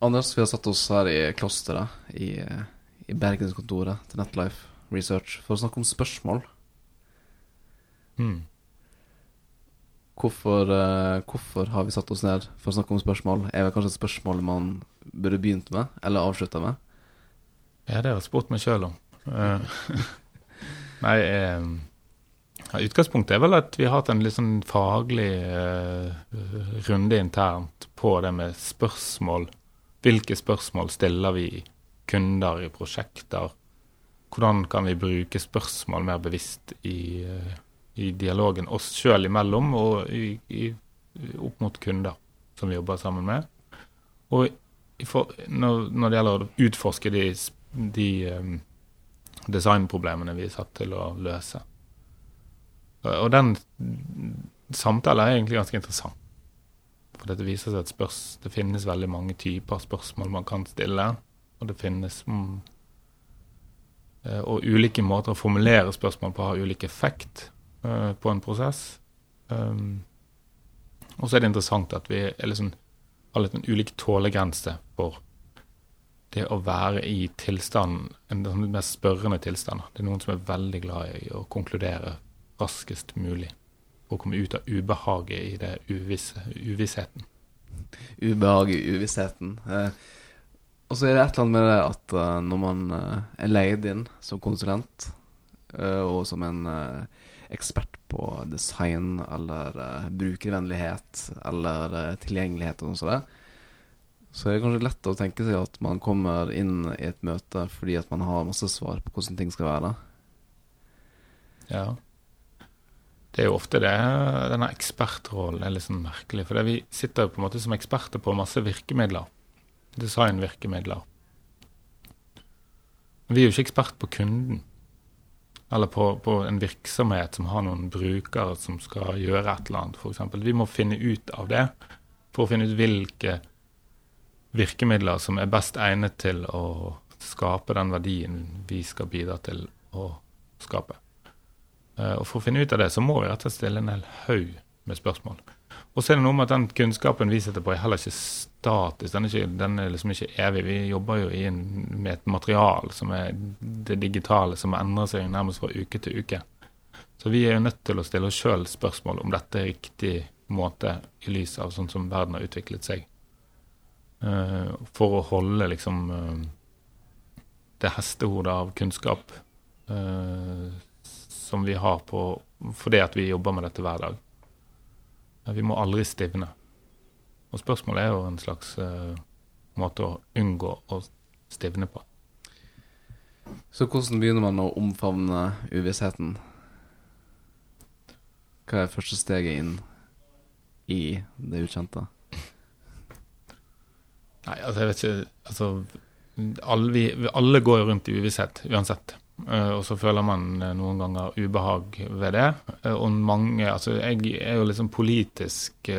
Anders, vi har satt oss her i klosteret i, i bergenskontoret til Netlife Research for å snakke om spørsmål. Mm. Hvorfor, eh, hvorfor har vi satt oss ned for å snakke om spørsmål? Er det kanskje et spørsmål man burde begynt med, eller avslutta med? Ja, det har jeg spurt meg sjøl om. Eh, Nei, eh, ja, utgangspunktet er vel at vi har hatt en litt sånn faglig uh, runde internt på det med spørsmål. Hvilke spørsmål stiller vi kunder i prosjekter? Hvordan kan vi bruke spørsmål mer bevisst i, eh, i dialogen oss sjøl imellom og i, i, opp mot kunder som vi jobber sammen med? Og for, når, når, det gjelder å utforske de, de um, designproblemene vi er satt til å løse. Og den samtalen er egentlig ganske interessant. For dette viser seg at spørs, det finnes veldig mange typer spørsmål man kan stille. Og det finnes mm, eh, Og ulike måter å formulere spørsmål på har ulik effekt uh, på en prosess. Um, og så er det interessant at vi liksom, har litt en ulik tålegrense for det å være i tilstanden, en sånn mer spørrende tilstand. Det er noen som er veldig glad i å konkludere raskest mulig. Og komme ut av ubehaget i det uvisse, uvissheten. Ubehaget i uvissheten. Eh, og så er det et eller annet med det at uh, når man uh, er leid inn som konsulent, uh, og som en ekspert på design eller brukervennlighet eller tilgjengelighet og sånn, så er det kanskje lett å tenke seg at man kommer inn i et møte fordi at man har masse svar på hvordan ting skal være. Ja. Det er jo ofte det denne ekspertrollen er litt sånn merkelig. For vi sitter jo på en måte som eksperter på masse virkemidler. Designvirkemidler. Vi er jo ikke ekspert på kunden. Eller på, på, en virksomhet som har noen brukere som skal gjøre et eller annet, f.eks. Vi må finne ut av det for å finne ut hvilke virkemidler som er best egnet til å skape den verdien vi skal bidra til å skape. Eh, og For å finne ut av det, så må vi rett og slett stille en hel haug med spørsmål. Og så er det noe med at den kunnskapen vi sitter på, er heller ikke statisk. Den er, ikke, den er liksom ikke evig. Vi jobber jo en, med et material som er det digitale, som endrer seg nærmest fra uke til uke. Så vi er jo nødt til å stille oss sjøl spørsmål om dette er riktig måte i lys av sånn som verden har utviklet seg. Uh, for å holde liksom uh, det hestehodet av kunnskap som vi har på fordi at vi jobber med dette hver dag. vi må aldri stivne. Og spørsmålet er jo en slags måte å unngå å stivne på. Så hvordan begynner man å omfavne uvissheten? Hva er første steget inn i det ukjente? Nei, altså jeg vet ikke Altså, alle, vi, alle går jo rundt i uvisshet uansett. Uh, og så føler man uh, noen ganger ubehag ved det. Uh, og mange Altså, jeg er jo liksom politisk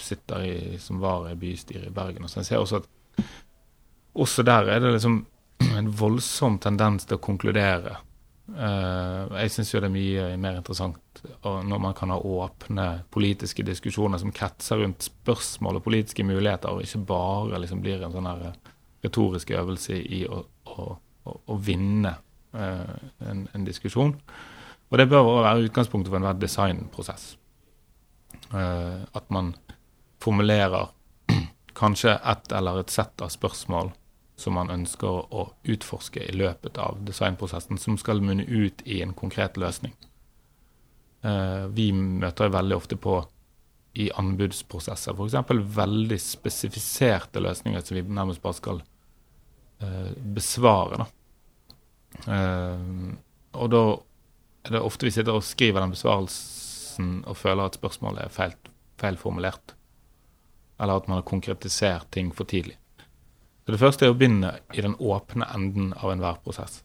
sitter i, som var i bystyret i Bergen, og så jeg ser også at også der er det liksom en voldsom tendens til å konkludere. jeg syns jo det er mye mer interessant når man kan ha åpne politiske diskusjoner som kretser rundt spørsmål og politiske muligheter, og ikke bare liksom blir en sånn her retorisk øvelse i å, å, å, vinne en, en, diskusjon. Og det bør være utgangspunktet for enhver designprosess. Uh, at man formulerer kanskje ett eller et sett av spørsmål som man ønsker å utforske i løpet av designprosessen, som skal munne ut i en konkret løsning. Uh, vi møter veldig ofte på i anbudsprosesser f.eks. veldig spesifiserte løsninger som vi nærmest bare skal besvare. Uh, og da er det ofte vi sitter og skriver den besvarelsen og føler at spørsmålet er feil, feil formulert. Eller at man har konkretisert ting for tidlig. Så Det første er å begynne i den åpne enden av enhver prosess.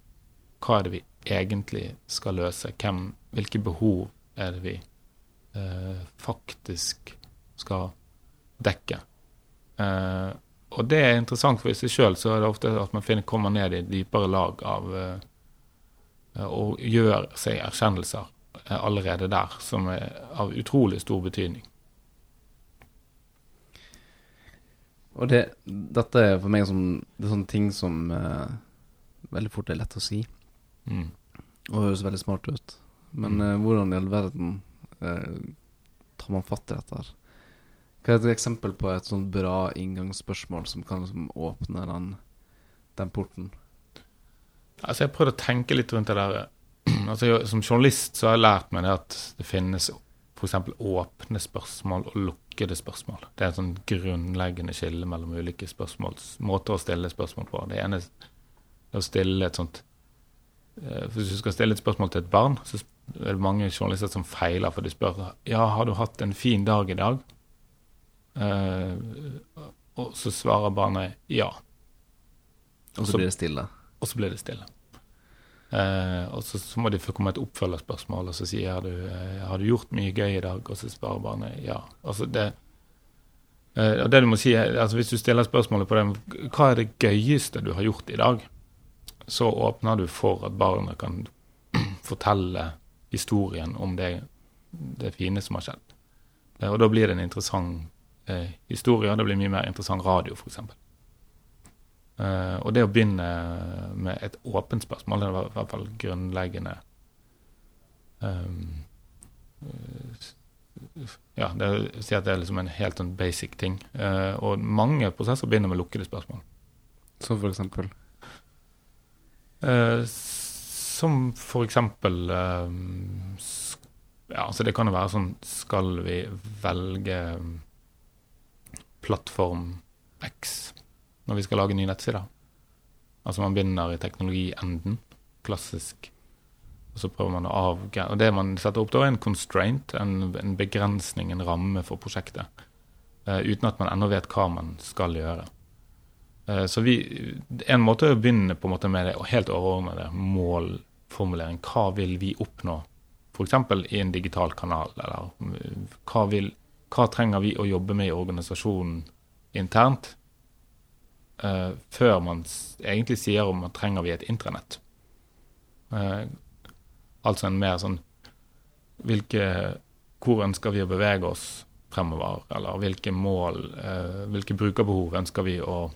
Hva er det vi egentlig skal løse? Hvem, hvilke behov er det vi eh, faktisk skal dekke. Eh, og det er interessant, for i seg sjøl så er det ofte at man finner, kommer ned i dypere lag av eh, Og gjør seg erkjennelser eh, allerede der, som er av utrolig stor betydning. Og det, dette er for meg som Det er sånne ting som eh, veldig fort er lett å si, Mm. og høres veldig smart ut. Men Mm. eh, hvordan i all verden eh, tar man fatt i dette her? Hva er et eksempel på et sånt bra inngangsspørsmål som kan liksom åpne den, den porten? Altså, jeg har prøvd å tenke litt rundt det der. Altså, jeg, som journalist så har jeg lært meg det at det finnes f.eks. åpne spørsmål og lukkede spørsmål. Det er et sånn grunnleggende skille mellom ulike måter å stille spørsmål på. Det ene er å stille et sånt eh, Hvis du skal stille et spørsmål til et barn, så er det mange journalister som feiler, for de spør ja, har du hatt en fin dag i dag. Eh, og så svarer barnet ja. Og så blir det stille. og så blir det stille. Uh, og så, så må de få komme et oppfølgerspørsmål, og så sier du eh, har du gjort mye gøy i dag, og så svarer barnet ja. Altså det, uh, det du må si altså Hvis du stiller spørsmålet på dem hva er det gøyeste du har gjort i dag, så åpner du for at barnet kan fortelle historien om det, det fine som har skjedd. Og da blir det en interessant eh, historie, det blir mye mer interessant radio, f.eks. Eh, og det å begynne med et åpent spørsmål, det var i hvert fall grunnleggende um, eh, Ja, det si at det er liksom en helt sånn basic ting. Eh, og mange prosesser begynner med lukkede spørsmål. Som for eksempel. Eh, som for eksempel s- Ja, altså det kan jo være sånn Skal vi velge plattform X når vi skal lage ny nettside. Altså man begynner i teknologienden, klassisk. Og så prøver man å avgrense Og det man setter opp da, er en constraint, en, en begrensning, en ramme for prosjektet. Uh, uten at man ennå vet hva man skal gjøre. Uh, Så vi, En måte er å begynne på en måte med det helt overordnede målformulering. Hva vil vi oppnå, f.eks. i en digital kanal? Eller hva, vil, hva trenger vi å jobbe med i organisasjonen internt? uh, før man egentlig sier om man trenger vi et intranett. Uh, altså en mer sånn hvilke, Hvor ønsker vi å bevege oss fremover? Eller hvilke mål, uh, hvilke brukerbehov ønsker vi å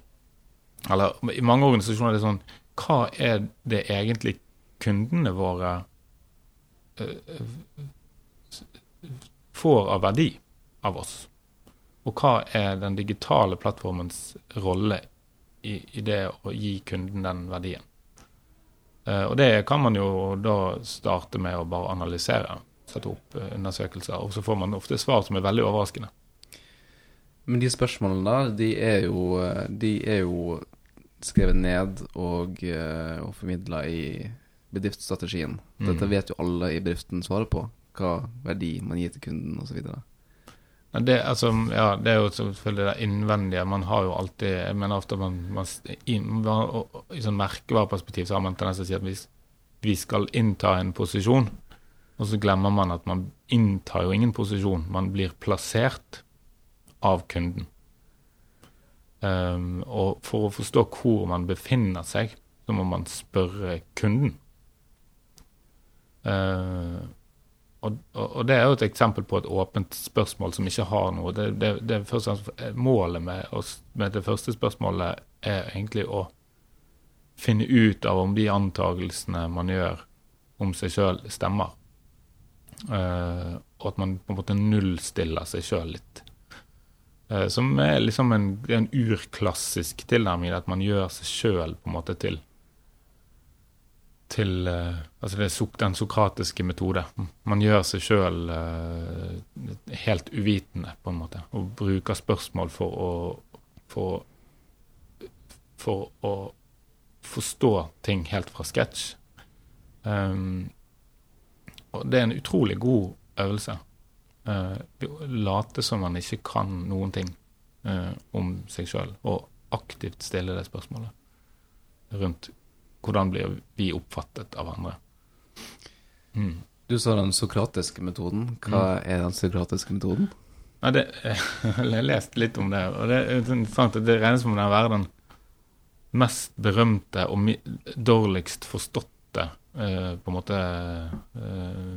eller i mange organisasjoner er det sånn Hva er det egentlig kundene våre får av verdi av oss? Og hva er den digitale plattformens rolle i, i det å gi kunden den verdien? Eh, og det kan man jo da starte med å bare analysere. Sette opp eh, undersøkelser. Og så får man ofte svar som er veldig overraskende. Men de spørsmålene da, de er jo, eh, de er jo skrevet ned og, og formidla i bedriftsstrategien. Mm. Dette vet jo alle i bedriften svaret på. Hva verdi man gir til kunden osv. Det, altså, ja, det er jo selvfølgelig det innvendige. Man har jo alltid Jeg mener ofte man, man i, og- og I sånn merkevareperspektiv så har man tendens til å si at vi, vi skal innta en posisjon, og så glemmer man at man inntar jo ingen posisjon. Man blir plassert av kunden. Um, og for å forstå hvor man befinner seg, så må man spørre kunden. Uh, og, og, det er jo et eksempel på et åpent spørsmål som ikke har noe. Det, det, det først og fremst Målet med, med det første spørsmålet er egentlig å finne ut av om de antagelsene man gjør om seg sjøl, stemmer. Uh, og at man på en måte nullstiller seg sjøl litt. Uh, som er liksom en, en urklassisk tilnærming, at man gjør seg sjøl til til eh, Altså det er den sokratiske metode. Man gjør seg sjøl helt uvitende, på en måte, og bruker spørsmål for å for, for å forstå ting helt fra sketsj. Um, og det er en utrolig god øvelse. Uh, late som man ikke kan noen ting uh, om seg sjøl, og aktivt stille det spørsmålet rundt hvordan blir vi oppfattet av andre. Mm. Du sa den sokratiske metoden. Hva er den sokratiske metoden? Ja, det, jeg har lest litt om det, og det er interessant at det regnes som å være den mest berømte og dårligst forståtte eh, på en måte eh,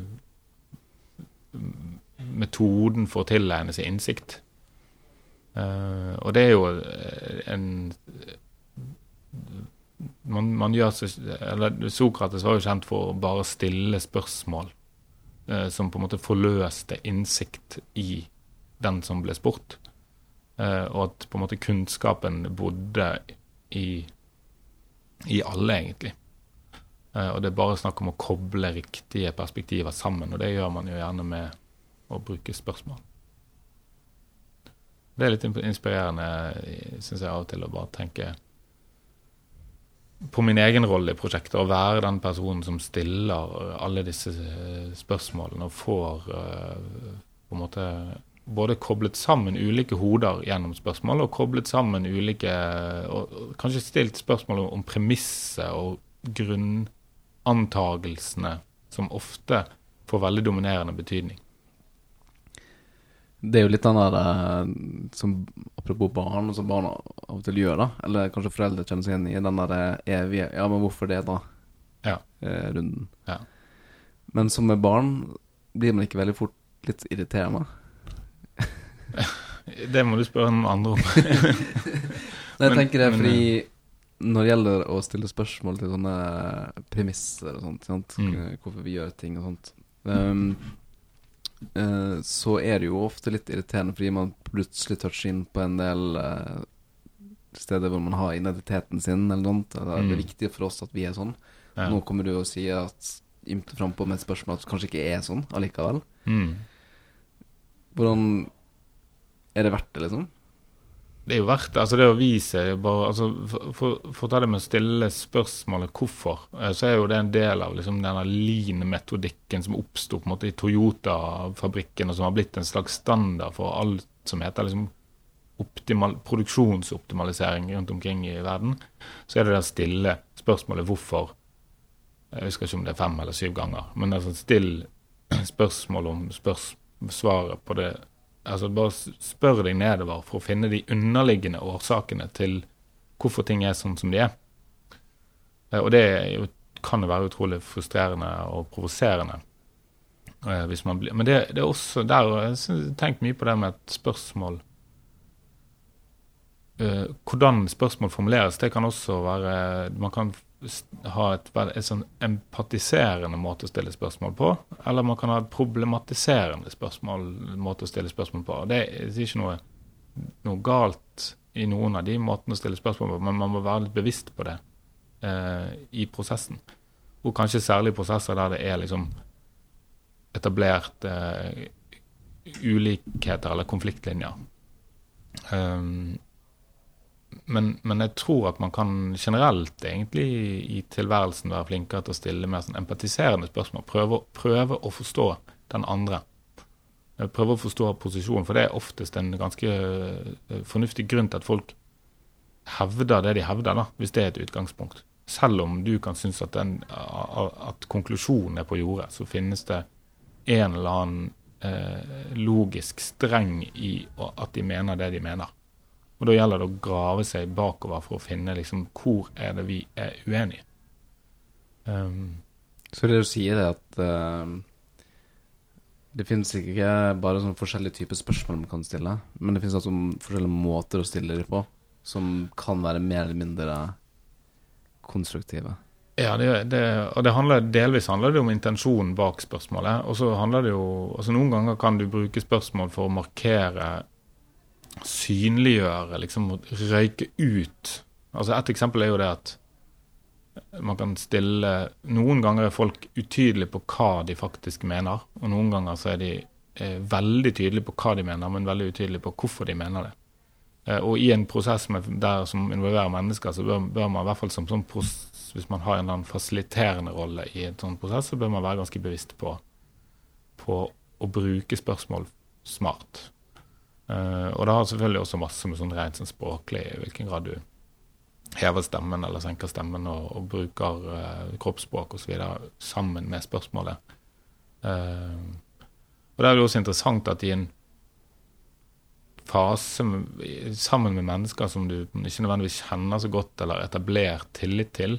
metoden for å tilegne seg innsikt. Uh, og det er jo en man, man, eller Sokrates var jo kjent for å bare stille spørsmål eh, som på en måte forløste innsikt i den som ble spurt. Eh, og at på en måte kunnskapen bodde i, i alle, egentlig. og det er bare snakk om å koble riktige perspektiver sammen, og det gjør man jo gjerne med å bruke spørsmål. Det er litt inspirerende, syns jeg, av og til å bare tenke på min egen rolle i prosjektet. Å være den personen som stiller alle disse eh, spørsmålene og får uh, på en måte både koblet sammen ulike hoder gjennom spørsmål, og koblet sammen ulike og Kanskje stilt spørsmål om premisset og grunnantagelsene som ofte får veldig dominerende betydning det er jo litt den der eh, som Apropos barn, som barn av og til gjør, da. Eller kanskje foreldre kjenner seg igjen i den der eh, evige Ja, men hvorfor det, da? Ja. Eh, runden. Ja. Men som med barn blir man ikke veldig fort litt irriterende? det må du spørre noen andre om. Nei, jeg tenker det fordi når det gjelder å stille spørsmål til sånne premisser og sånt, mm. hvorfor vi gjør ting og sånt um, Eh, så er det jo ofte litt irriterende fordi man plutselig toucher inn på en del uh, steder hvor man har identiteten sin, eller noe. Det er mm. viktig for oss at vi er sånn. Ja. Nå kommer du og sier at ymter frampå med et spørsmål at det kanskje ikke er sånn allikevel. Mm. Hvordan Er det verdt det, liksom? Det er jo verdt. Altså det å vise bare, altså for, for, for, å ta det med å stille spørsmålet hvorfor, eh, så er jo det en del av liksom denne lean-metodikken som oppsto i Toyota-fabrikken, og som har blitt en slags standard for alt som heter liksom optimal, produksjonsoptimalisering rundt omkring i verden. Så er det det å stille spørsmålet hvorfor. Jeg husker ikke om det er fem eller syv ganger, men altså still spørsmål om spørs, svaret på det altså Bare spør deg nedover for å finne de underliggende årsakene til hvorfor ting er sånn som de er. Eh, og det kan jo være utrolig frustrerende og provoserende. Eh, men det, det, er også der Jeg har mye på det med et spørsmål uh, Hvordan spørsmål formuleres, det kan også være Man kan ha et, et sånn empatiserende måte å stille spørsmål på, eller man kan ha et problematiserende spørsmål, måte å stille spørsmål på. Det er ikke noe, noe, galt i noen av de måtene å stille spørsmål på, men man må være litt bevisst på det eh, i prosessen. Og kanskje særlig prosesser der det er liksom etablert eh, ulikheter eller konfliktlinjer. Um, men, men, jeg tror at man kan generelt egentlig i tilværelsen være flinkere til å stille mer sånn empatiserende spørsmål. Prøve, prøve, å forstå den andre. Prøve å forstå posisjonen, for det er oftest en ganske eh, fornuftig grunn til at folk hevder det de hevder, da, hvis det er et utgangspunkt. Selv om du kan synes at, den, at konklusjonen er på jordet, så finnes det en eller annen eh, logisk streng i at de mener det de mener. Og da gjelder det å grave seg bakover for å finne liksom, hvor er det vi er uenige. Um, så det du sier, er at uh, det finnes ikke bare sånn forskjellige typer spørsmål man kan stille, men det finnes altså forskjellige måter å stille dem på som kan være mer eller mindre konstruktive. Ja, det, det, og det handler, delvis handler det om intensjonen bak spørsmålet. Og så handler det jo altså Noen ganger kan du bruke spørsmål for å markere synliggjøre, liksom røyke ut. Altså Et eksempel er jo det at man kan stille Noen ganger er folk utydelige på hva de faktisk mener, og noen ganger så er de eh, veldig tydelige på hva de mener, men veldig utydelige på hvorfor de mener det. Eh, og i en prosess med, der som involverer mennesker, så bør, bør man i hvert fall som sånn hvis man har en eller annen fasiliterende rolle i en sånn prosess, så bør man være ganske bevisst på, på å bruke spørsmål smart. Uh, og det har selvfølgelig også masse med sånn rent sånn språklig i hvilken grad du hever stemmen eller senker stemmen og, og bruker uh, kroppsspråk osv. sammen med spørsmålet. Uh, og det er jo også interessant at i en fase sammen med mennesker som du ikke nødvendigvis kjenner så godt eller etablert tillit til,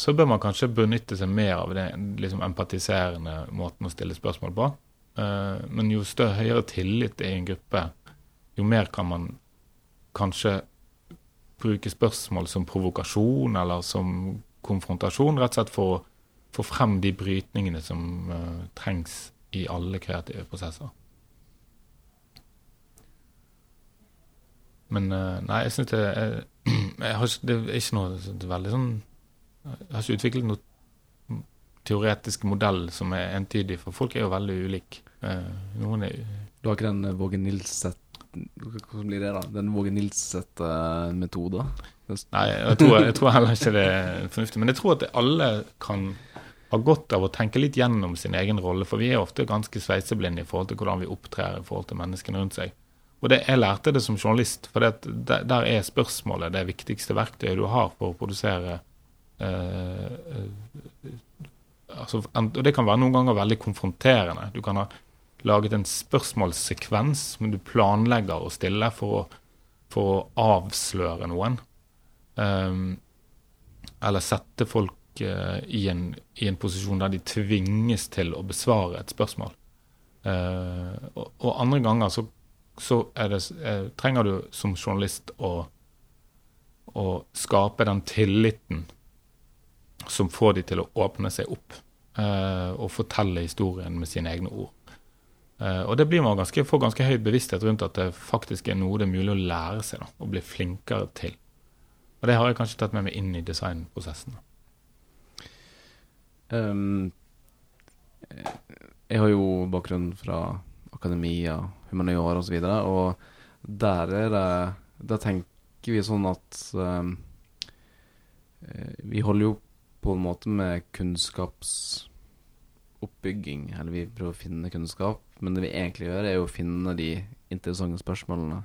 så bør man kanskje benytte seg mer av den liksom empatiserende måten å stille spørsmål på. Eh, men jo større, høyere tillit er i en gruppe, jo mer kan man kanskje bruke spørsmål som provokasjon eller som konfrontasjon, rett og slett for å få frem de brytningene som uh, trengs i alle kreative prosesser. Men uh, nei, jeg syns det, jeg har, det er ikke noe er veldig sånn Jeg har ikke utviklet noe teoretisk modell som er entydig, for folk er jo veldig ulike. Uh, noen er Du har ikke den Våge Nilseth Hvordan blir det, da? Den Våge Nilseth-metoden? Nei, jeg tror, jeg tror, heller ikke det er fornuftig. Men jeg tror at alle kan ha godt av å tenke litt gjennom sin egen rolle, for vi er ofte ganske sveiseblinde i forhold til hvordan vi opptrer i forhold til menneskene rundt seg. Og det, jeg lærte det som journalist, for det, der, der, er spørsmålet det viktigste verktøyet du har for å produsere eh, eh, altså, Og det kan være noen ganger veldig konfronterende. Du kan ha laget en spørsmålssekvens som du planlegger å stille for å, for å avsløre noen. Um, eller sette folk uh, i, en, i, en, posisjon der de tvinges til å besvare et spørsmål. Uh, og, og, andre ganger så så det, eh, trenger du som journalist å, å, skape den tilliten som får de til å åpne seg opp og fortelle historien med sine egne ord. Eh, og det blir man ganske, får ganske høy bevissthet rundt at det faktisk er noe det er mulig å lære seg da, og bli flinkere til. Og det har jeg kanskje tatt med meg inn i designprosessen. Um, jeg har jo bakgrunn fra akademia, humaniora osv. Og, så og der er det Da tenker vi sånn at um, Vi holder jo på en måte med kunnskapsoppbygging, eller vi prøver å finne kunnskap. Men det vi egentlig gjør, er jo å finne de interessante spørsmålene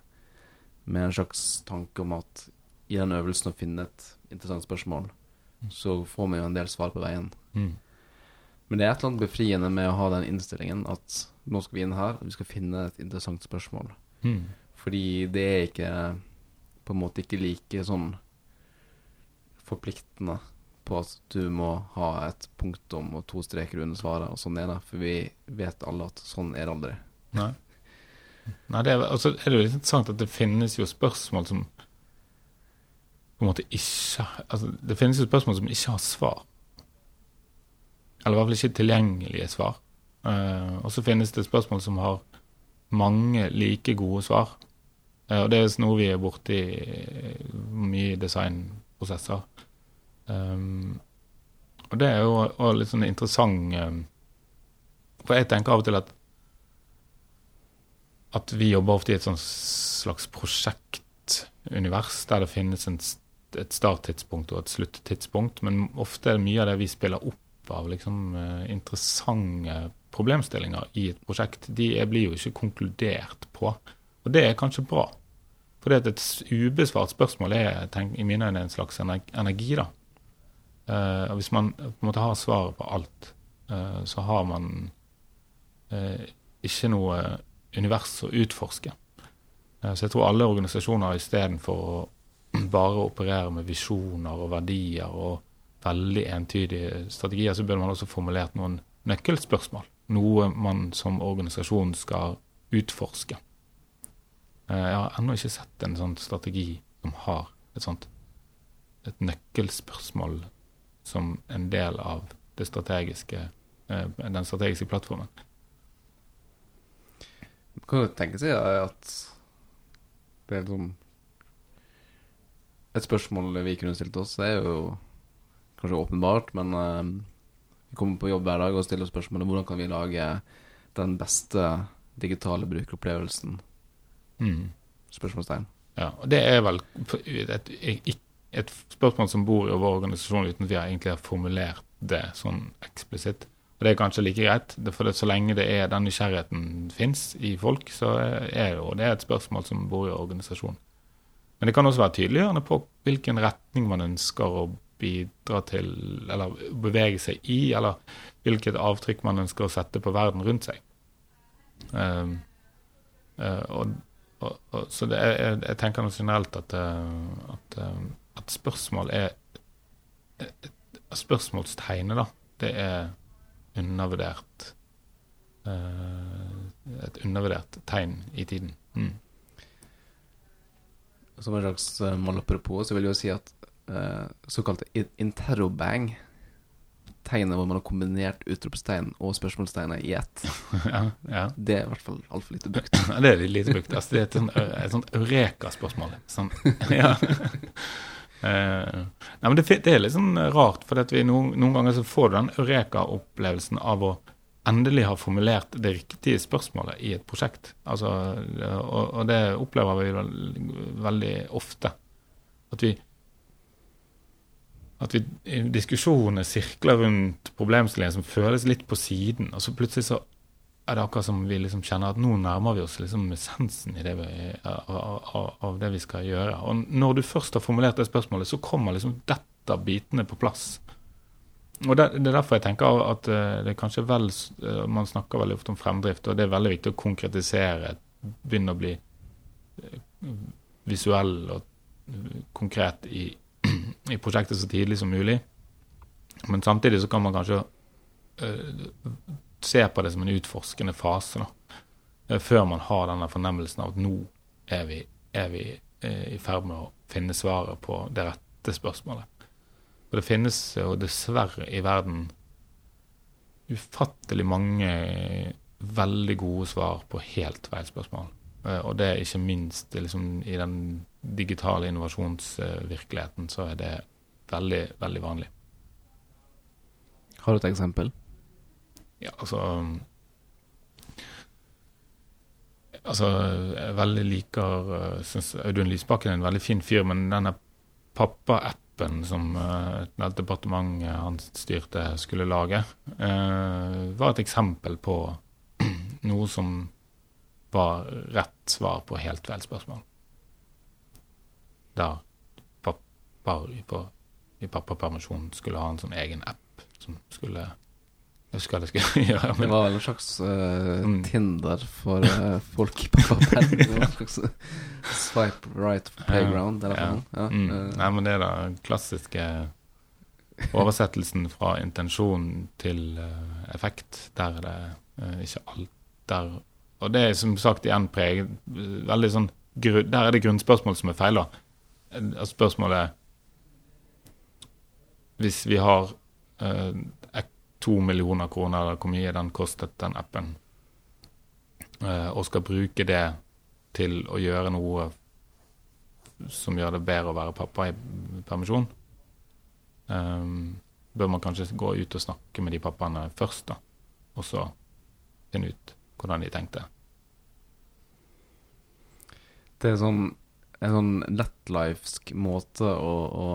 med en slags tanke om at i den øvelsen å finne et interessant spørsmål, mm. så får vi jo en del svar på veien. Mm. Men det er et eller annet befriende med å ha den innstillingen at nå skal vi inn her, og vi skal finne et interessant spørsmål. Mm. Fordi det er ikke på en måte ikke like sånn forpliktende på at du må ha et punktum og to streker under svaret, og sånn er det. For vi vet alle at sånn er det aldri. Nei. Nei, det er, altså, er det jo litt interessant at det finnes jo spørsmål som på en måte ikke altså, Det finnes jo spørsmål som ikke har svar. Eller i hvert fall ikke tilgjengelige svar. Uh, og så finnes det spørsmål som har mange like gode svar. Uh, og det er noe vi er borti mye i designprosesser. Um, og det er jo også litt sånn interessant um, For jeg tenker av og til at at vi jobber ofte i et sånn slags prosjektunivers der det finnes en, et starttidspunkt og et sluttidspunkt, men ofte er det mye av det vi spiller opp av liksom, uh, interessante problemstillinger i et prosjekt, de blir jo ikke konkludert på. Og det er kanskje bra. For et ubesvart spørsmål er tenk, i mine øyne en slags energi. da. Uh, hvis man på en måte har svaret på alt, uh, så har man ikke noe univers å utforske. så jeg tror alle organisasjoner istedenfor å bare operere med visjoner og verdier og veldig entydige strategier, så burde man også formulert noen nøkkelspørsmål. Noe man som organisasjon skal utforske. Jeg har ennå ikke sett en sånn strategi som har et sånt et nøkkelspørsmål som en del av det strategiske, eh, den strategiske plattformen. Man kan jo tenke seg at det er liksom Et spørsmål vi kunne stilt oss, det er jo kanskje åpenbart, men uh, vi kommer på jobb hver dag og stiller spørsmålet hvordan kan vi lage den beste digitale brukeropplevelsen. Mm. Spørsmålstegn. Ja, og det er vel et, et, et, spørsmål som bor i vår organisasjon uten at vi egentlig har formulert det sånn eksplisitt. Og Det er kanskje like greit, for det, så lenge det er den nysgjerrigheten fins i folk, så er jo det et spørsmål som bor i organisasjonen. Men det kan også være tydeliggjørende på hvilken retning man ønsker å bidra til, eller bevege seg i, eller hvilket avtrykk man ønsker å sette på verden rundt seg. Um, uh, og, og, og, så er, jeg, jeg tenker generelt at, uh, at, uh, at, spørsmål er Spørsmålstegnet, da, det er undervurdert Et undervurdert tegn i tiden. Mm. som en slags uh, malapropos, så vil jeg jo si at såkalte interrobang, tegnet hvor man har kombinert utropstegn og spørsmålstegnet i ett, ja, ja. det er i hvert fall altfor lite brukt. Det er litt lite brukt. Altså, det er et sånt, et sånt eureka-spørsmål. Sånn, ja. Eh, nei, men det, det er litt sånn rart, for vi noen, noen ganger så får du den eureka-opplevelsen av å endelig ha formulert det riktige spørsmålet i et prosjekt. Altså, og, og det opplever vi vel, veldig ofte. At vi at vi diskusjonene sirkler rundt problemstillingen som føles litt på siden, og så plutselig så er det akkurat som vi liksom kjenner at nå nærmer vi oss liksom essensen av, av, av det vi skal gjøre. Og når du først har formulert det spørsmålet, så kommer liksom dette bitene på plass. Og det, det er derfor jeg tenker at eh, det er kanskje vel eh, Man snakker veldig ofte om fremdrift, og det er veldig viktig å konkretisere. Begynne å bli eh, visuell og konkret i, i prosjektet så tidlig som mulig. Men samtidig så kan man kanskje se på det som en utforskende fase, da. Eh, Før man har denne fornemmelsen av at nå er vi, er vi eh, i ferd med å finne svaret på det rette spørsmålet. Og det finnes jo dessverre i verden ufattelig mange veldig gode svar på helt feil spørsmål. Eh, Og det er ikke minst liksom, i den digitale innovasjonsvirkeligheten så er det veldig, veldig vanlig. Har du et eksempel? Ja, altså Altså, jeg veldig liker uh, Syns Audun Lysbakken er en veldig fin fyr, men denne pappa-appen som uh, et departement uh, han styrte, skulle lage, uh, var et eksempel på noe som var rett svar på helt feil spørsmål. Der pappa på- i pappapermisjon skulle ha en sånn egen app som skulle Jeg husker jeg det skulle gjøre. Det var vel en slags uh, Mm. Tinder for uh, folk i pappaperm. Var en slags swipe right for playground, eller Ja. noe. Ja. Mm. eh, Nei, men det er den klassiske oversettelsen fra intensjon til eh, effekt. Der er det eh, ikke alt der Og det er som sagt igjen preget veldig sånn Der er det grunnspørsmål som er feil, da. Eh, Spørsmålet Hvis vi har eh, ek- to millioner kroner, eller hvor mye den kostet, den appen, eh, og skal bruke det til å gjøre noe som gjør det bedre å være pappa i permisjon, ehm, bør man kanskje gå ut og snakke med de pappaene først, da. Og så finne ut hvordan de tenkte. Det er sånn, en sånn lettlifesk måte å, å,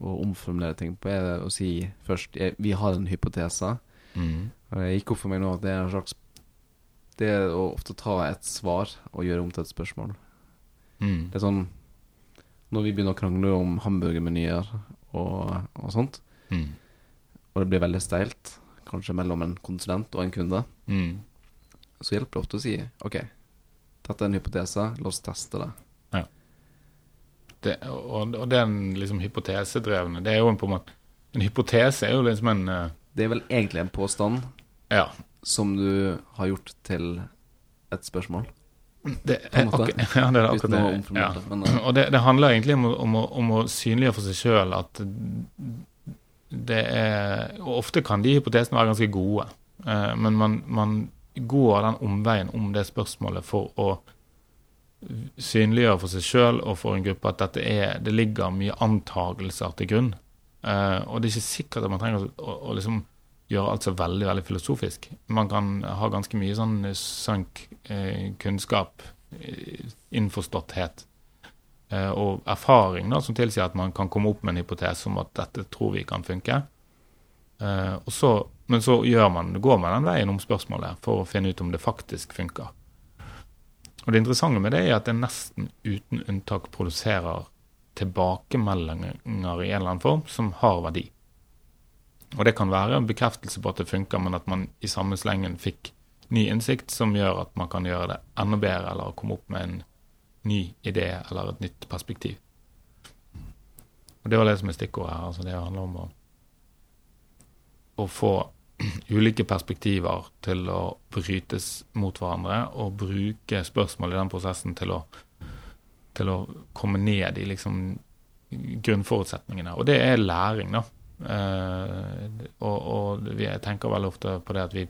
å omformulere ting på, er å si først Vi har en hypotese. Mm. Og det gikk opp for meg nå at det er en slags Det er å ofte ta et svar og gjøre om til et spørsmål. Mm. Det er sånn Når vi begynner å krangle om hamburgermenyer og, og sånt, Mm. og det blir veldig steilt, kanskje mellom en konsulent og en kunde, Mm. så hjelper det ofte å si OK, dette er en hypotese, la oss teste det. Det, og, og den liksom hypotesedrevne Det er jo en på en måte En hypotese er jo liksom en uh, Det er vel egentlig en påstand Ja. som du har gjort til et spørsmål. Det er akkurat, ja, det er akkurat det. Ja. men, eh, Og det, det handler egentlig om, om, om å synliggjøre for seg sjøl at det er Og ofte kan de hypotesene være ganske gode, uh, men man, man går den omveien om det spørsmålet for å synliggjøre for seg sjøl og for en gruppe at er, det ligger mye antagelser til grunn. Uh, og det er ikke sikkert at man trenger å, å, å liksom gjøre alt så veldig veldig filosofisk. Man kan ha ganske mye sånn sunk eh, kunnskap, eh, innforståtthet eh, og erfaring da, som tilsier at man kan komme opp med en hypotese om at dette tror vi kan funke. Eh, så, men så man, går man den veien om spørsmålet for å finne ut om det faktisk funker. Og Det interessante med det er at det nesten uten unntak produserer tilbakemeldinger i en eller annen form som har verdi. Og det kan være en bekreftelse på at det funker, men at man i samme slengen fikk ny innsikt som gjør at man kan gjøre det enda bedre, eller komme opp med en ny idé eller et nytt perspektiv. Og Det var det som er stikkordet her. altså Det handler om å, å få ulike perspektiver til å brytes mot hverandre, og bruke spørsmål i den prosessen til å til å komme ned i liksom grunnforutsetningene. Og det er læring, da. Eh, og, og vi, jeg tenker veldig ofte på det at vi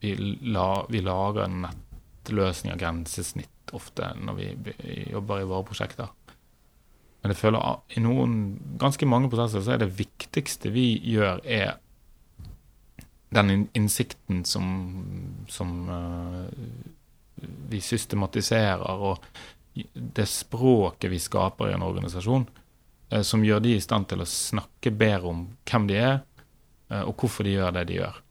vi, la, vi lager nettløsninger, grensesnitt, ofte når vi, vi jobber i våre prosjekter. Men jeg føler at i noen ganske mange prosesser så er det viktigste vi gjør, er den innsikten som, som uh, vi systematiserer, og det språket vi skaper i en organisasjon, uh, som gjør de i stand til å snakke bedre om hvem de er, uh, og hvorfor de gjør det de gjør.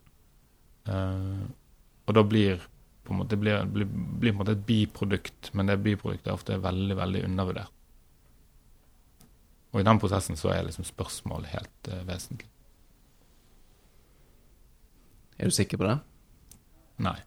og da blir på en måte, blir, blir, blir på en måte et biprodukt, men det biproduktet er ofte veldig, veldig undervurdert. Og i den prosessen så er liksom spørsmålet helt vesentlig. Er du sikker på det? Nei.